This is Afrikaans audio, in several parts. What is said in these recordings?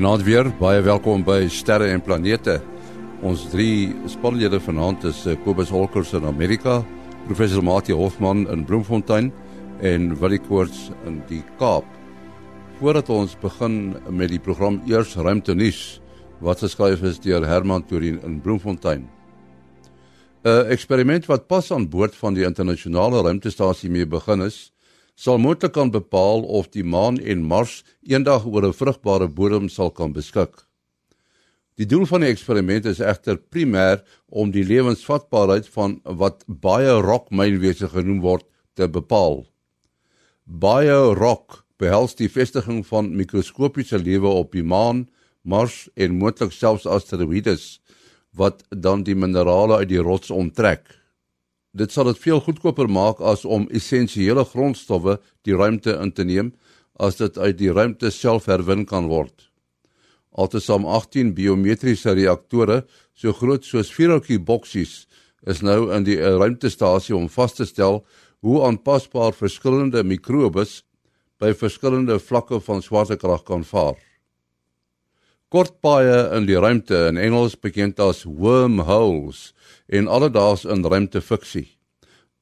Goeienaand weer. Baie welkom by Sterre en Planete. Ons drie spanlede vanaand is eh, Kobus Holkers in Amerika, Professor Mati Hofman in Bloemfontein en Willie Koorts in die Kaap. Voordat ons begin met die program Eers Ruimte Nuus wat geskryf is deur Herman Turin in Bloemfontein. 'n Eksperiment wat pas aan boord van die internasionale ruimtestasie mee begin is, sal moontlik kan bepaal of die maan en Mars eendag oor 'n vrugbare bodem sal kan beskik. Die doel van die eksperiment is egter primêr om die lewensvatbaarheid van wat baie rock mynwese genoem word te bepaal. Baie rock behels die vestiging van mikroskopiese lewe op die maan, Mars en moontlik selfs asteroïdes wat dan die minerale uit die rots onttrek. Dit sal dit veel goedkoper maak as om essensiële grondstowwe die ruimte in te neem as dit uit die ruimte self herwin kan word. Altesaam 18 biometriese reaktore so groot soos vierhoekie boksies is nou in die ruimtestasie om vas te stel hoe aanpasbaar verskillende mikrobes by verskillende vlakke van swaartekrag kan vaar. Kortpaaie in die ruimte in Engels bekend as wormholes en alledaars in ruimtefiksie.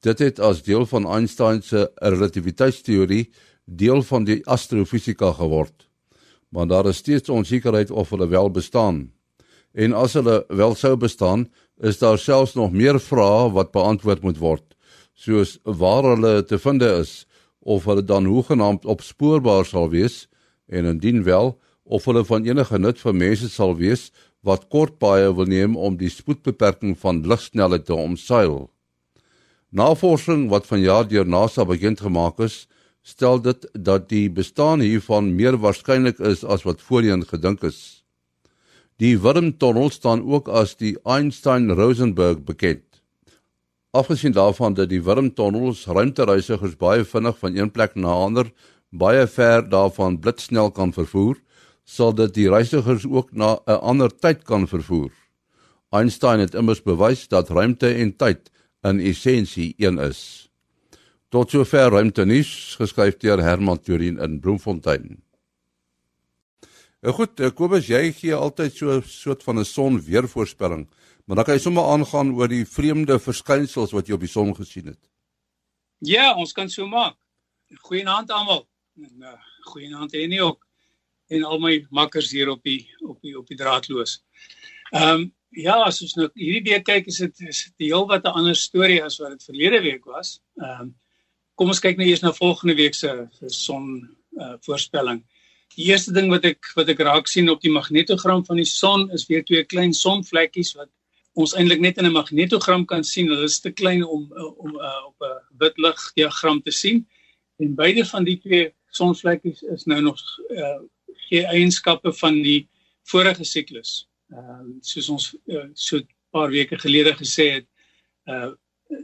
Dit het as deel van Einstein se relativiteitsteorie deel van die astrofisika geword. Maar daar is steeds onsekerheid of hulle wel bestaan. En as hulle wel sou bestaan, is daar selfs nog meer vrae wat beantwoord moet word, soos waar hulle te vind is of hulle dan hoegenaamd opspoorbaar sal wees en indien wel of hulle van enige nut vir mense sal wees wat kort baie wil neem om die spoedbeperking van ligsnelheid te omseil. Navorsing wat vanjaar deur NASA bekend gemaak is, stel dit dat die bestaan hiervan meer waarskynlik is as wat voorheen gedink is. Die Wurmtunnel staan ook as die Einstein-Rosenberg bekend. Afgesien daarvan dat die Wurmtunnels ruimtereisigers baie vinnig van een plek na ander baie ver daarvan blitsnel kan vervoer, sal dit die reisigers ook na 'n ander tyd kan vervoer. Einstein het immers bewys dat ruimte en tyd in essensie een is. Tot sover ruimte nuus geskryf deur Herman Turin in Bloemfontein. Nou goed, eh, Kobus, jy gee altyd so 'n soort van 'n son weervoorspelling, maar dan kan jy sommer aangaan oor die vreemde verskynsels wat jy op die son gesien het. Ja, ons kan so maak. Goeienaand almal. En uh, goeienaand en nie ook en al my makkers hier op die op die op die draadloos. Ehm um, ja, as ons nou hierdie week kyk is dit is dit heel wat 'n ander storie as wat dit verlede week was. Ehm um, kom ons kyk nou eers na volgende week se son uh, voorspelling. Die eerste ding wat ek wat ek raak sien op die magnetogram van die son is weer twee klein sonvlekkies wat ons eintlik net in 'n magnetogram kan sien. Hulle is te klein om om uh, op 'n wit lig diagram te sien. En beide van die twee sonvlekkies is nou nog uh, gee eienskappe van die vorige siklus. Ehm uh, soos ons uh, so 'n paar weke gelede gesê het, uh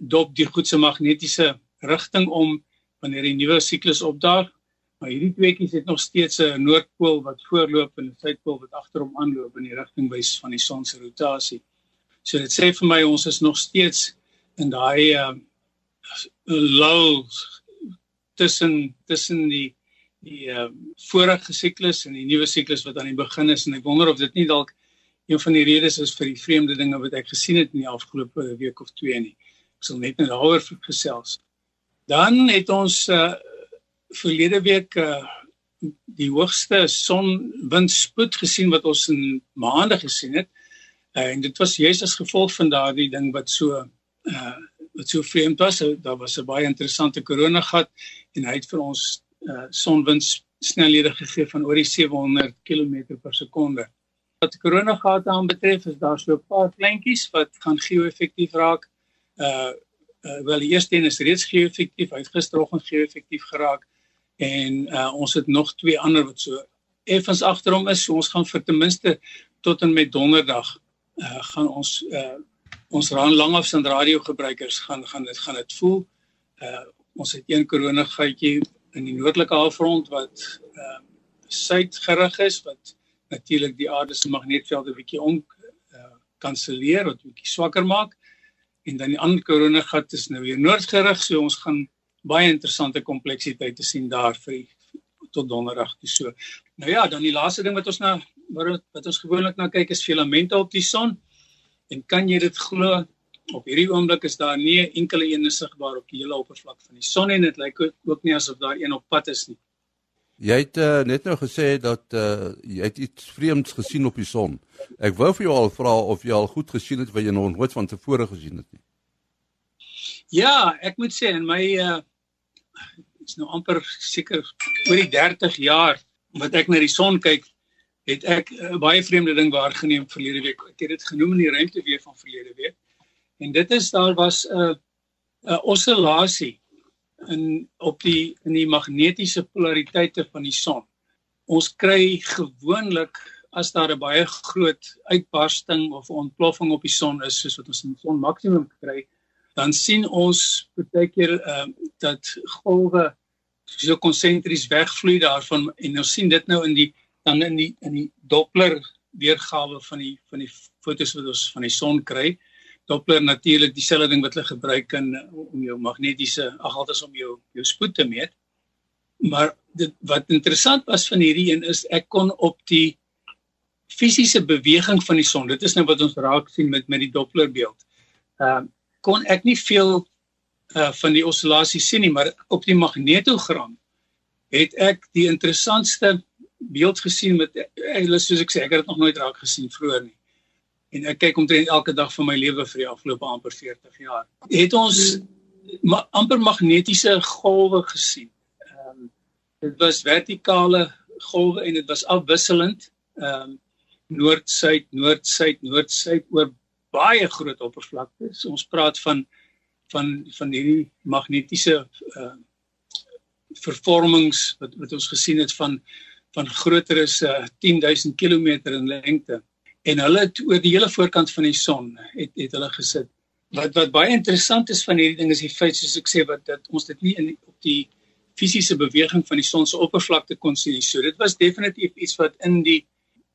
dop die goed se magnetiese rigting om wanneer die nuwe siklus opdaag. Maar hierdie tweeetjies het nog steeds 'n noordpool wat voorloop en 'n suidpool wat agterom aanloop in die rigting wys van die son se rotasie. So dit sê vir my ons is nog steeds in daai uh low tussen tussen die die uh, vorige siklus en die nuwe siklus wat aan die begin is en ek wonder of dit nie dalk een van die redes is vir die vreemde dinge wat ek gesien het in die afgelope week of twee nie. Ek sal net net daaroor gesels. Dan het ons uh, verlede week uh, die hoogste sonwindspoed gesien wat ons in maande gesien het. Uh, en dit was juist as gevolg van daardie ding wat so uh, wat so vreemd was. Daar was 'n baie interessante koronagat en hy het vir ons uh, sonwindsnelhede gegee van oor die 700 km per sekonde. Wat die koronagate aanbetref, is daar so 'n paar kleintjies wat gaan geo-effektief raak. Uh, uh wel die eerste een is reeds geo-effektief, hy het gisteroggend geo-effektief geraak en uh ons het nog twee ander wat so effens agter hom is. So ons gaan vir ten minste tot en met donderdag uh gaan ons uh ons langafstand radio gebruikers gaan gaan dit gaan dit voel. Uh ons het een koronagatjie in die noordelike halfrond wat ehm uh, suidgerig is wat natuurlik die aarde se magnetveld 'n bietjie om uh, kanselleer wat bietjie swakker maak en dan die ander koronagat is nou weer noordgerig so ons gaan baie interessante kompleksiteit te sien daar vir tot donderdag toe so. Nou ja, dan die laaste ding wat ons nou wat wat ons gewoonlik na kyk is filamente op die son. En kan jy dit glo? Op hierdie oomblik is daar nie 'n enkele een sigbaar op die hele oppervlak van die son en dit lyk ook nie asof daar een op pad is nie. Jy het uh, net nou gesê dat uh, jy het iets vreemds gesien op die son. Ek wou vir jou al vra of jy al goed gesien het wat jy nog nooit van tevore gesien het nie. Ja, ek moet sê in my uh is nou amper seker oor die 30 jaar wat ek na die son kyk, het ek 'n uh, baie vreemde ding waargeneem verlede week. Ek het dit genoem in die ruimte weer van verlede week. En dit is daar was 'n uh, 'n oscillasie in op die in die magnetiese polariteite van die son. Ons kry gewoonlik as daar 'n baie groot uitbarsting of ontploffing op die son is soos wat ons in die son maksimum kry, dan sien ons baie keer ehm uh, dat golwe so konsentries wegvloei daarvan en ons sien dit nou in die dan in die in die Doppler weergawe van die van die fotos wat ons van die son kry. Doppler natuurlik dieselfde ding wat hulle gebruik in om jou magnetiese ag altyd om jou jou spoed te meet. Maar dit wat interessant was van hierdie een is ek kon op die fisiese beweging van die son. Dit is nou wat ons raak sien met met die Doppler beeld. Ehm uh, kon ek nie veel uh van die oscillasie sien nie, maar op die magnetogram het ek die interessantste beeld gesien met hulle soos ek sê ek het dit nog nooit raak gesien vroeër nie. En ek kyk omtrent elke dag van my lewe vir die afgelope amper 40 jaar. Het ons ma amper magnetiese golwe gesien. Ehm um, dit was vertikale golwe en dit was afwisselend. Ehm um, noord-suid, noord-suid, noord-suid oor baie groot oppervlaktes. Ons praat van van van hierdie magnetiese uh vervormings wat wat ons gesien het van van groter as uh, 10000 km in lengte. En hulle het oor die hele voorkant van die son het het hulle gesit. Wat wat baie interessant is van hierdie ding is die feit soos ek sê wat dat ons dit nie in op die fisiese beweging van die son se oppervlakte kon sien. So dit was definitief iets wat in die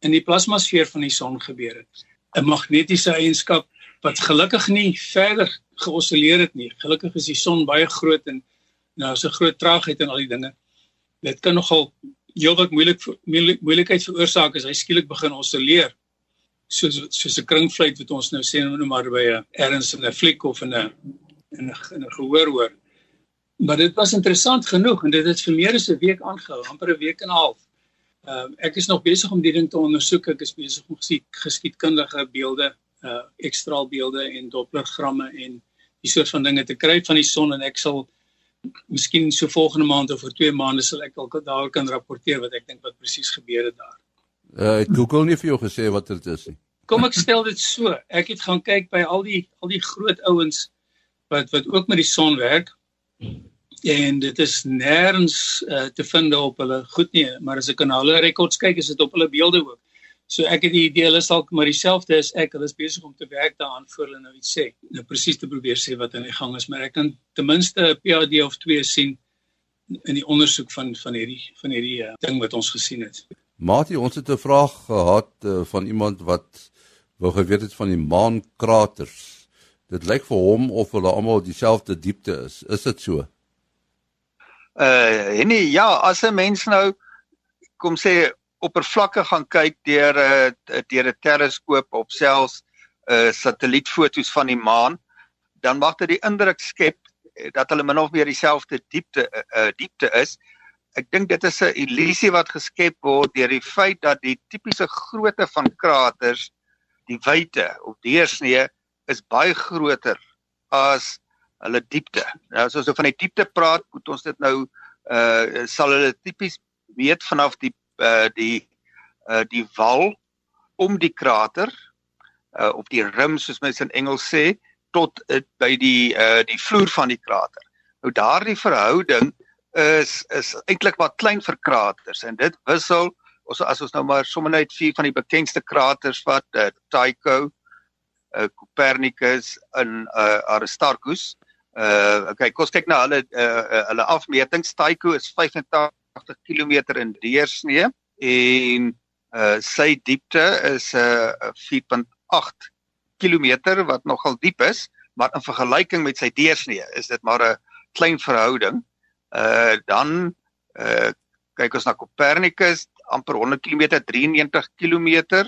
in die plasmasfeer van die son gebeur het. 'n Magnetiese eienskap wat gelukkig nie verder geosilleer het nie. Gelukkig is die son baie groot en nou is 'n groot traagheid en al die dinge. Dit kan nogal heelwat moeilik moeilikheid veroorsaak as hy skielik begin osilleer. Soos soos 'n kringfluit wat ons nou sê nou maar by 'n erns in 'n fliek of in 'n in 'n in 'n gehoor hoor. Maar dit was interessant genoeg en dit het vir meer as 'n week aangehou, amper 'n week en 'n half. Ehm uh, ek is nog besig om die ding te ondersoek. Ek is besig om geskied, geskiedkundige beelde, uh ekstraalbeelde en dopplergramme en die soort van dinge te kry van die son en ek sal miskien so volgende maand of oor 2 maande sal ek al daar kan rapporteer wat ek dink wat presies gebeur het daar. Uh het Google nie vir jou gesê wat dit is nie. Kom ek stel dit so. Ek het gaan kyk by al die al die groot ouens wat wat ook met die son werk. En dit is nêrens uh, te vind op hulle goed nie. Maar as ek na hulle rekords kyk is dit op hulle beelde ook. So ek het die idee hulle sal maar dieselfde as ek. Hulle is besig om te werk daaraan voor hulle nou iets sê. Nou presies te probeer sê wat aan die gang is. Maar ek kan ten minste 'n PhD of 2 sien in die ondersoek van van hierdie van hierdie uh, ding wat ons gesien het Matie ons het 'n vraag gehad uh, van iemand wat wou geweet het van die maankraters. Dit lyk vir hom of hulle almal dieselfde diepte is. Is dit so? Uh nee ja as 'n mens nou kom sê oppervlakke gaan kyk deur 'n uh, deur 'n teleskoop of selfs uh, satellietfoto's van die maan dan mag dit die indruk skep dat hulle min of meer dieselfde diepte uh, diepte is ek dink dit is 'n illusie wat geskep word deur die feit dat die tipiese grootte van kraters die wyte of deursnee is baie groter as hulle diepte. Nou as ons so van die diepte praat, moet ons dit nou uh sal hulle tipies weet vanaf die uh die uh die wal om die krater uh of die rim soos mense in Engels sê tot uh, by die uh die vloer van die krater. Nou daardie verhouding is is eintlik wat klein vir kraters en dit wissel ons as ons nou maar sommer net vier van die bekendste kraters wat uh, Tycho, uh, Copernicus en uh, Aristarchus Uh okay, kom ons kyk na hulle uh, hulle afmetings. Tycho is 85 km in deursnee en uh sy diepte is uh 4.8 km wat nogal diep is, maar in vergelyking met sy deursnee is dit maar 'n klein verhouding. Uh dan uh kyk ons na Copernicus, amper 100 km, 93 km,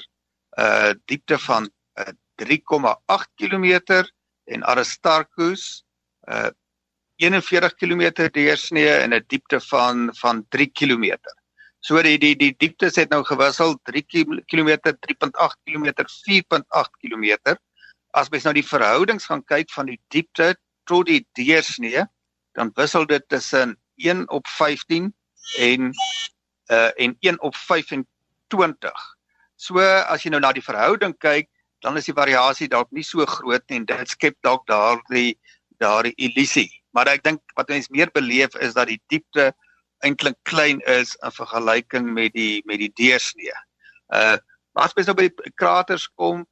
uh diepte van uh, 3,8 km en Aristarchus uh 41 km deursnee en 'n diepte van van 3 km. So die die die dieptes het nou gewissel 3 km, 3.8 km, 4.8 km. As mens nou die verhoudings gaan kyk van die diepte tot die deursnee, dan wissel dit tussen 1 op 15 en uh en 1 op 25. So as jy nou na die verhouding kyk, dan is die variasie dalk nie so groot nie en dit skep dalk daardie daardie illusie. Maar ek dink wat mense meer beleef is dat die diepte eintlik klein is in vergelyking met die met die deursnee. Uh maar as jy nou by die kraters kom,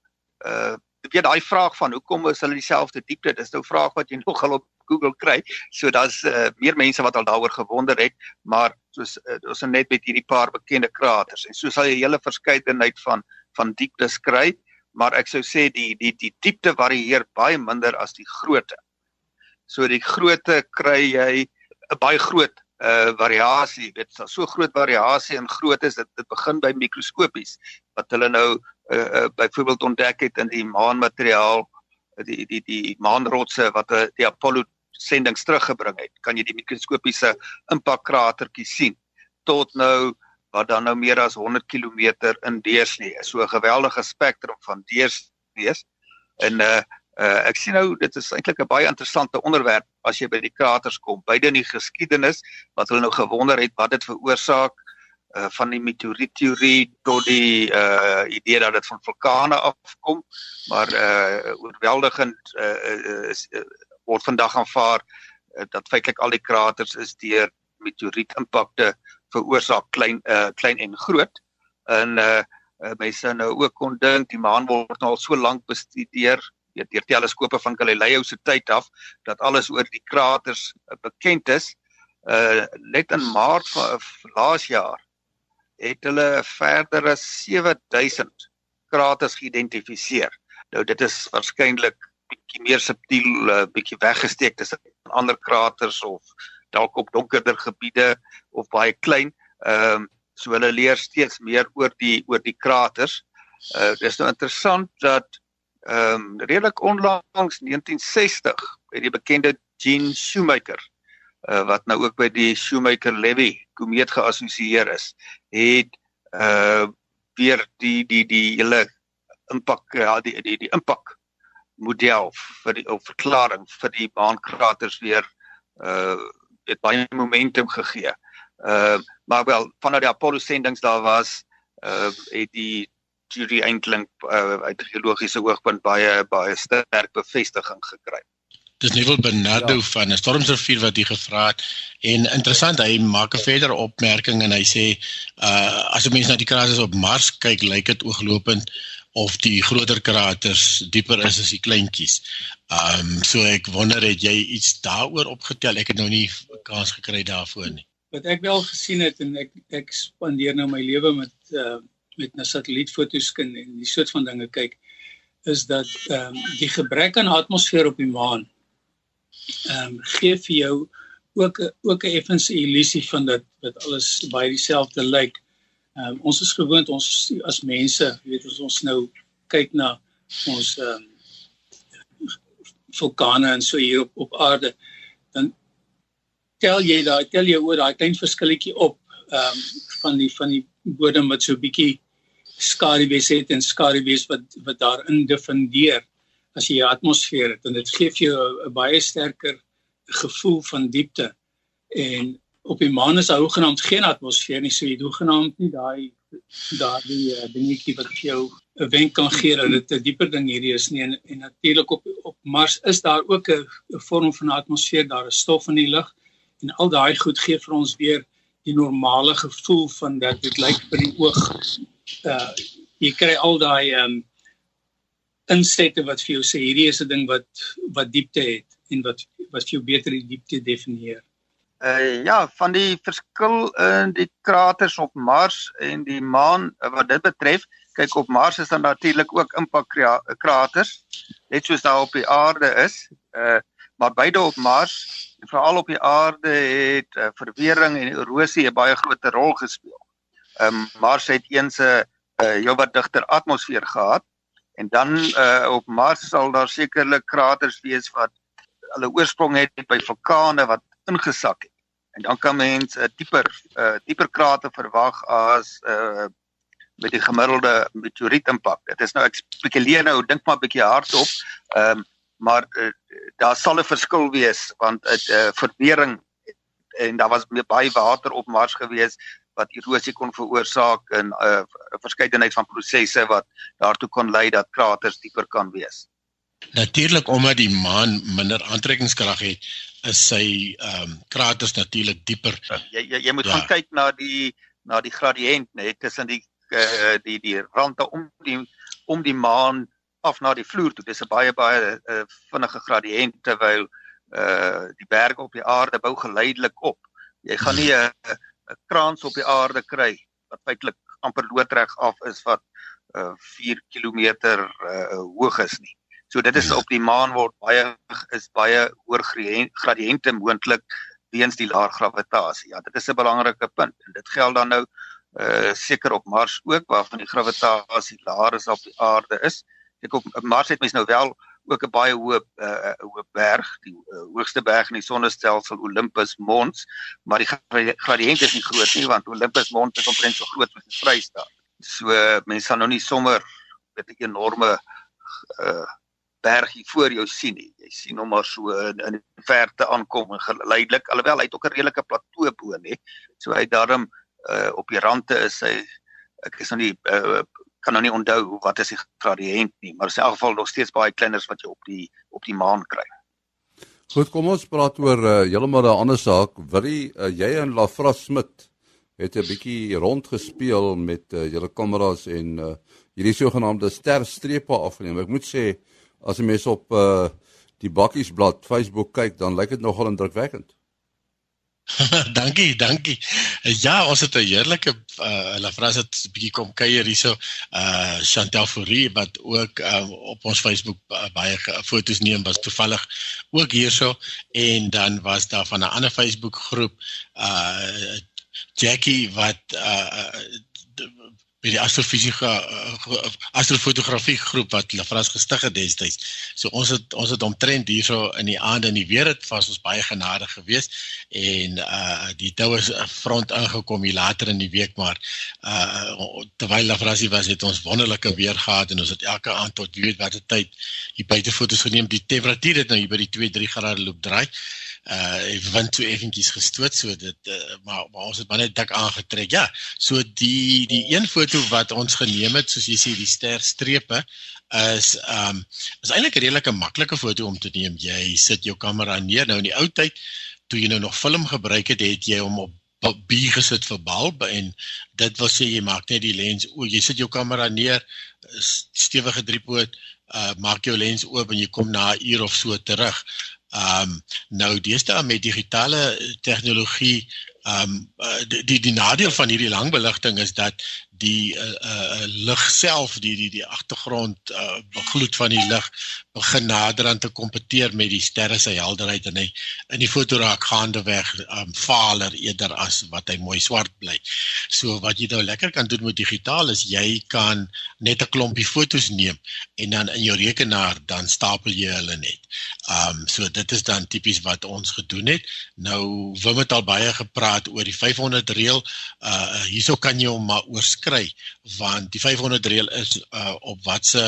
uh weet daai vraag van hoekom is hulle dieselfde diepte? Dis nou 'n vraag wat jy nogal op Google kry. So daar's uh, meer mense wat al daaroor gewonder het, maar soos uh, ons net met hierdie paar bekende kraters en so sal jy 'n hele verskeidenheid van van dieptes kry, maar ek sou sê die die die diepte varieer baie minder as die grootte. So die grootte kry jy 'n baie groot uh variasie weet so so groot variasie in grootte is dit begin by mikroskopies wat hulle nou uh, uh byvoorbeeld ontdek het in die maanmateriaal die die die maanrotse wat die Apollo sendings teruggebring het kan jy die mikroskopiese impakkratertjie sien. Tot nou wat dan nou meer as 100 km in deursnee is. So 'n geweldige spektrum van deursnee en uh Uh ek sien nou dit is eintlik 'n baie interessante onderwerp as jy by die kraters kom, beide in die geskiedenis wat hulle nou gewonder het wat dit veroorsaak uh van die meteorietteorie tot die uh idee dat dit van vulkane afkom, maar uh oorweldigend uh is uh, word vandag aanvaar uh, dat feitelik al die kraters is deur meteorietimpakte veroorsaak klein uh klein en groot. En uh mense nou ook kon dink die maan word nou al so lank bestudeer weet deur teleskope van Galileo se tyd af dat alles oor die kraters uh, bekend is. Uh net in Maart van uh, laas jaar het hulle verdere 7000 kraters geïdentifiseer. Nou dit is waarskynlik bietjie meer subtiel, uh, bietjie weggesteek tussen ander kraters of dalk op donkerder gebiede of baie klein. Ehm um, so hulle leer steeds meer oor die oor die kraters. Uh dis nou interessant dat ehm um, redelik onlangs 1960 by die bekende Gene Shoemaker uh, wat nou ook by die Shoemaker-Levy komeet geassosieer is, het uh weer die die die hele impak ja die die die impak model vir die of verklaring vir die baankraters weer uh het baie momentum gegee. Uh maar wel vanuit die Apollo sendings daar was uh het die jury eintlik uh, uit geologiese oogpunt baie baie sterk bevestiging gekry. Dis Neville Bernardo ja. van Stormsrivier wat hy gevra het en interessant hy maak 'n verdere opmerking en hy sê uh as jy mense na die kraters op Mars kyk lyk dit ooglopend of die groter kraters dieper is as die kleintjies. Um so ek wonder het jy iets daaroor opgetel? Ek het nou nie kans gekry daarvoor nie. Wat ek wel gesien het en ek ek spandeer nou my lewe met uh met 'n satellietfoto's kan en die soort van dinge kyk is dat ehm um, die gebrek aan atmosfeer op die maan ehm um, gee vir jou ook ook 'n effense illusie van dat dat alles baie dieselfde lyk. Ehm um, ons is gewoond ons as mense, weet ons ons nou kyk na ons ehm um, vulkane en so hier op op aarde dan tel jy daai tel jy oor daai klein verskilletjie op ehm um, van die van die bodem wat so bietjie skaduwees het en skaduwees wat wat daarin definieer as jy 'n atmosfeer het. En dit gee vir jou 'n baie sterker gevoel van diepte en op die maan is daar hoegenaamd geen atmosfeer nie so jy hoegenaamd nie daai daardie uh, dingetjie wat jou 'n wenk kan gee dat dit 'n dieper ding hierdie is nie en, en natuurlik op op Mars is daar ook 'n vorm van atmosfeer daar is stof in die lug en al daai goed gee vir ons weer die normale gevoel van dat dit lyk vir die oog uh jy kry al daai um insette wat vir jou sê hierdie is 'n ding wat wat diepte het en wat wat vir jou beter die diepte definieer. Uh ja, van die verskil in die kraters op Mars en die maan uh, wat dit betref, kyk op Mars is daar natuurlik ook impakkraters, net soos daar op die aarde is. Uh maar beide op Mars veral op die aarde het uh, verwering en erosie 'n baie groot rol gespeel. Um, Mars het eens 'n uh, uh, heelwat digter atmosfeer gehad en dan uh, op Mars sal daar sekerlik kraters wees wat hulle oorsprong het by vulkane wat ingesak het. En dan kan mens 'n uh, dieper uh, dieper krater verwag as uh, met die gemiddelde meteoriet impak. Dit is nou ek spekuleer nou, dink maar 'n bietjie hardop. Ehm um, maar uh, daar sal 'n verskil wees want dit uh, verwering en daar was baie water op Mars gewees wat erosie kon veroorsaak en 'n uh, verskeidenheid van prosesse wat daartoe kon lei dat kraters dieper kan wees. Natuurlik omdat die maan minder aantrekkingskrag het, is sy ehm um, kraters natuurlik dieper. Jy jy, jy moet ja. gaan kyk na die na die gradiënt net tussen die uh, die die rande om die om die maan af na die vloer toe. Dis 'n baie baie uh, vinnige gradiënt terwyl uh die berge op die aarde bou geleidelik op. Jy gaan nie 'n 'n kraans op die aarde kry wat feitelik amper loodreg af is wat uh 4 km uh hoog is nie. So dit is op die maan word baie is baie hoër gradiënte moontlik weens die laer gravitasie. Ja, dit is 'n belangrike punt en dit geld dan nou uh seker op Mars ook waarvan die gravitasie laer as op die aarde is. Ek op Mars het mens nou wel ook 'n baie hoë uh, hoë berg, die uh, hoogste berg in die sonnestelsel Olympus Mons, maar die gradiënt is nie groot nie want Olympus Mons is omtrent so groot soos 'n Vrystaat. So mense sal nou nie sommer met 'n enorme uh, berg hier voor jou sien nie. Jy sien hom maar so in, die verte aankom en geleidelik, alhoewel hy het ook 'n redelike plateau bo, nê. So hy daarom uh, op die rande is hy ek is nou nie uh, kan nou nie onthou wat is die gradiënt nie, maar in elk geval nog steeds baie kleiners wat jy op die op die maan kry. Goed, kom ons praat oor uh, heeltemal 'n ander saak. Willie, uh, jy en Lafra Smit het 'n bietjie rondgespeel met uh, julle kameras en uh, hierdie sogenaamde sterstrepe afgeneem. Ek moet sê as jy mes op uh, die bakkiesblad Facebook kyk, dan lyk dit nogal indrukwekkend. dankie, dankie. Ja, ons het 'n heerlike uh hulle vras het 'n bietjie kom kuier hierso. Uh Chantel Fourie wat ook uh, op ons Facebook uh, baie foto's neem was toevallig ook hierso en dan was daar van 'n ander Facebook groep uh Jackie wat uh by die astrofisiese uh, astrofotografie groep wat vras gestig het destyds. So ons het ons het omtrent hierso in die aand en die weer het was ons baie genadig geweest en uh die toue front ingekom hier later in die week maar uh terwyl hulle vras was het ons wonderlike weer gehad en ons het elke aand tot weet watter tyd hier buite foto's geneem. Die temperatuur het nou hier by die 2 3 grade loop draai uh wind toe effentjies gestoot so dit uh, maar, maar ons het net dik aangetrek. Ja, so die die een foto wat ons geneem het soos jy sê die sterstrepe is um is eintlik 'n redelike maklike foto om te neem. Jy sit jou kamera neer nou in die ou tyd toe jy nou nog film gebruik het, het jy hom op B gesit vir bulb en dit wil sê jy maak net die lens o, jy sit jou kamera neer, stewige driepoot, uh maak jou lens oop en jy kom na 'n uur of so terug. Ehm um, nou deesdae met digitale tegnologie ehm um, die, die die nadeel van hierdie langbeligting is dat die uh, uh, lig self die die die agtergrond uh, gloed van die lig begin nader aan te kompeteer met die sterre se helderheid en hy in die foto raak gaande weg um, valer eerder as wat hy mooi swart bly. So wat jy nou lekker kan doen met digitaal is jy kan net 'n klompie fotos neem en dan in jou rekenaar dan stapel jy hulle net. Um, so dit is dan tipies wat ons gedoen het. Nou Wim het al baie gepraat oor die 500 reël. Uh hierso kan jy hom maar oorskry kry want die 500 reël is uh, op watse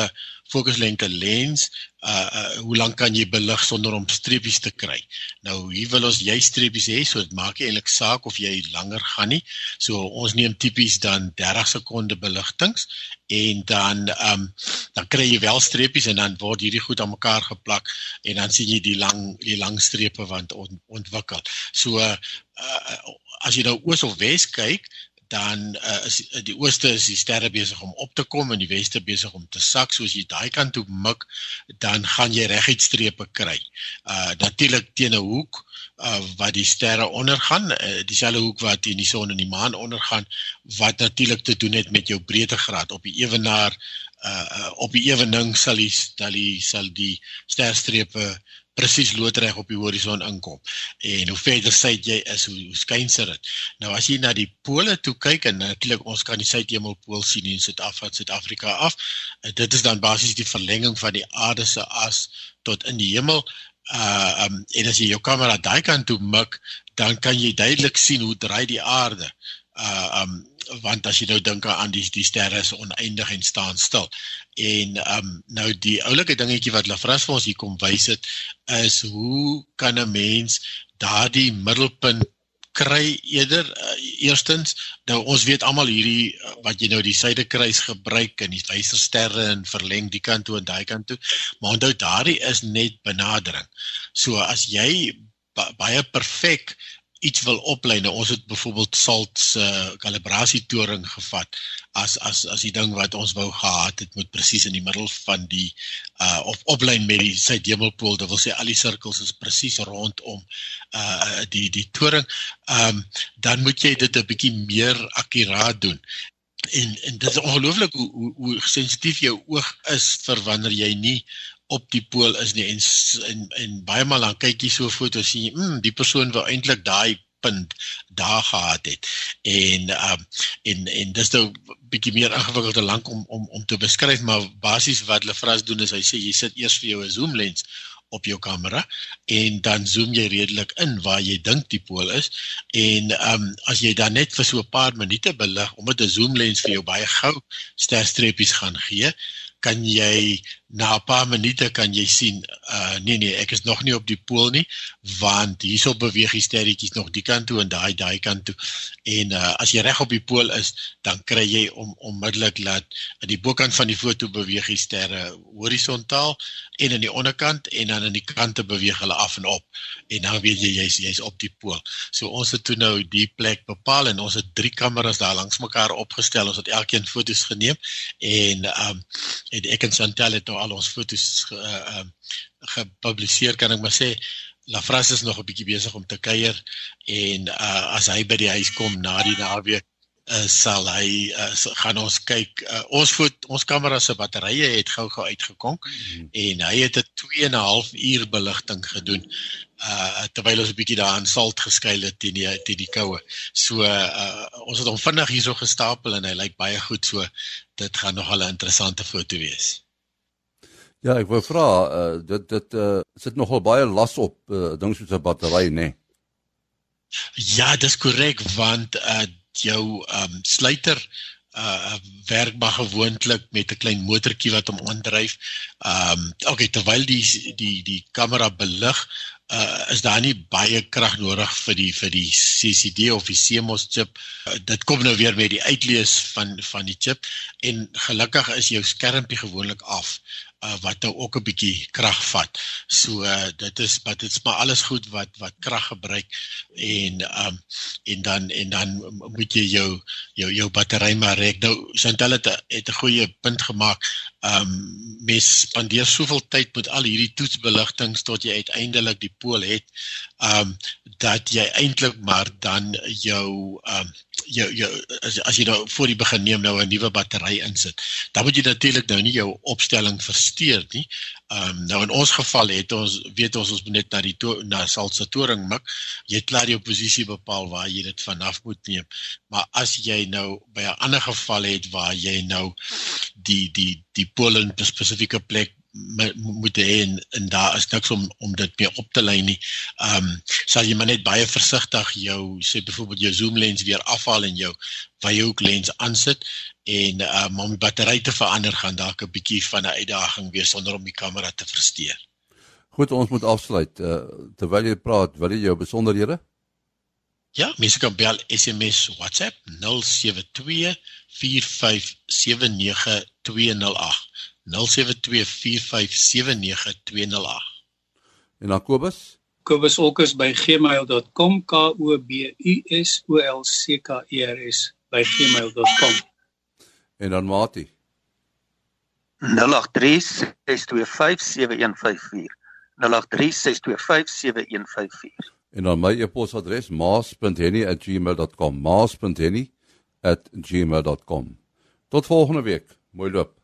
fokuslengte lens uh, uh hoe lank kan jy belig sonder om streepies te kry? Nou hier wil ons jy streepies hê so dit maak nie eintlik saak of jy langer gaan nie. So ons neem tipies dan 30 sekonde beligtings en dan um dan kry jy wel streepies en dan word hierdie goed aan mekaar geplak en dan sien jy die lang die lang strepe wat ont, ontwikkel. So uh, uh as jy nou oos of wes kyk dan uh, is uh, die ooste is die sterre besig om op te kom en die weste besig om te sak soos jy daai kant toe mik dan gaan jy reguit strepe kry. Uh natuurlik teen 'n hoek uh wat die sterre ondergaan, uh, dieselfde hoek wat in die son en die maan ondergaan wat natuurlik te doen het met jou breedtegraad op die ewenaar uh op die ewening sal die sal die sal die sterstrepe presies loodreg op die horison inkom. En hoe verder suid jy is, hoe, hoe skynser dit. Nou as jy na die pole toe kyk en natuurlik ons kan die suidhemelpool sien in Suid-Afrika, Suid-Afrika af. Dit is dan basies die verlenging van die aarde se as tot in die hemel. Uh um, en as jy jou kamera daai kant toe mik, dan kan jy duidelik sien hoe draai die aarde. Uh um want as jy nou dink aan die die sterre is oneindig en staan stil. En ehm um, nou die oulike dingetjie wat Lafras vir ons hier kom wys het is hoe kan 'n mens daardie middelpunt kry eerder uh, eerstens nou ons weet almal hierdie uh, wat jy nou die suidekruis gebruik en die wysersterre en verleng die kant toe en daai kant toe maar onthou daardie is net benadering. So as jy ba baie perfek iets wil oplei. Nou ons het byvoorbeeld Salt se uh, kalibrasie toring gevat as as as die ding wat ons wou gehad het moet presies in die middel van die uh of oplyn met die suidhemelpool. Dit wil sê al die sirkels is presies rondom uh die die toring. Ehm um, dan moet jy dit 'n bietjie meer akkuraat doen. En en dit is ongelooflik hoe hoe, hoe sensitief jou oog is vir wanneer jy nie op die pool is nie. En en, en baie maal dan kyk jy so foto's sien jy mm, die persoon wou eintlik daai punt daar gehad het. En um, en en dis nou bietjie meer ingewikkeld te lank om om om te beskryf maar basies wat hulle vras doen is hy sê jy sit eers vir jou 'n zoom lens op jou kamera en dan zoom jy redelik in waar jy dink die pool is. En um, as jy dan net vir so 'n paar minute belig omdat 'n zoom lens vir jou baie gou sterstreepies gaan gee kan jy na 'n paar minute kan jy sien uh nee nee ek is nog nie op die pool nie want hierso beweeg die sterretjies nog die kant toe en daai daai kant toe. En uh as jy reg op die pool is dan kry jy om onmiddellik laat aan die bokant van die foto beweeg die sterre horisontaal en aan die onderkant en dan aan die kante beweeg hulle af en op. En dan weet jy jy's jy's op die pool. So ons het toe nou die plek bepaal en ons het drie kameras daar langs mekaar opgestel. Ons het elkeen foto's geneem en um en ek en Chantel het nou al ons foto's ge, uh, gepubliseer kan ek maar sê. Lafras is nog 'n bietjie besig om te kuier en uh, as hy by die huis kom na die naweek uh, sal hy uh, gaan ons kyk uh, ons foto ons kamera se batterye het gou-gou uitgekom mm -hmm. en hy het 'n 2 en 'n half uur beligting gedoen uh terwyl ons 'n bietjie daar in salt geskuil het teen die teen die koue. So uh ons het hom vinnig hierso gestapel en hy lyk baie goed so dit gaan nog 'n interessante foto wees. Ja, ek wou vra, uh, dit dit uh, sit nogal baie las op uh, ding soos 'n battery, nê? Nee. Ja, dis korrek want uh jou um sluiter uh werk maar gewoonlik met 'n klein motortjie wat hom aandryf. Um okay, terwyl die die die kamera belig, uh is daar nie baie krag nodig vir die vir die CCD of die CMOS chip. Uh, dit kom nou weer met die uitlees van van die chip en gelukkig is jou skermpie gewoonlik af uh, wat nou ook 'n bietjie krag vat. So uh, dit is wat dit's maar alles goed wat wat krag gebruik en um en dan en dan moet jy jou jou jou battery maar reg. Nou Chantal het het 'n goeie punt gemaak. Um mens spandeer soveel tyd met al hierdie toetsbeligtings tot jy uiteindelik die pool het. Um dat jy eintlik maar dan jou um jou jou as, as jy nou voor die begin neem nou 'n nuwe battery insit, dan moet jy natuurlik nou nie jou opstelling versteur nie. Ehm um, nou in ons geval het ons weet ons ons moet net na die to, na salsa toring mik. Jy het klaar jou posisie bepaal waar jy dit vanaf moet neem. Maar as jy nou by 'n ander geval het waar jy nou die die die pol in 'n spesifieke plek moet hê en, en daar is niks om om dit meer op te lei nie. Ehm um, sal jy maar net baie versigtig jou sê byvoorbeeld jou zoom lens weer afhaal en jou wyehoek lens aansit en um, om die battery te verander gaan dalk 'n bietjie van 'n uitdaging wees sonder om die kamera te versteur. Goed, ons moet afsluit. Uh, terwyl jy praat, wil jy jou besonderhede? Ja, mense kan bel SMS WhatsApp 072 4579208. 0724579208. En dan Kobus? Kobus Olkers by gmail.com K O B U S O L C K E R S by gmail.com. En dan Mati? 0836257154. 0836257154. En dan my e-posadres maas.henny@gmail.com. maas.henny@gmail.com. Tot volgende week. Mooi loop.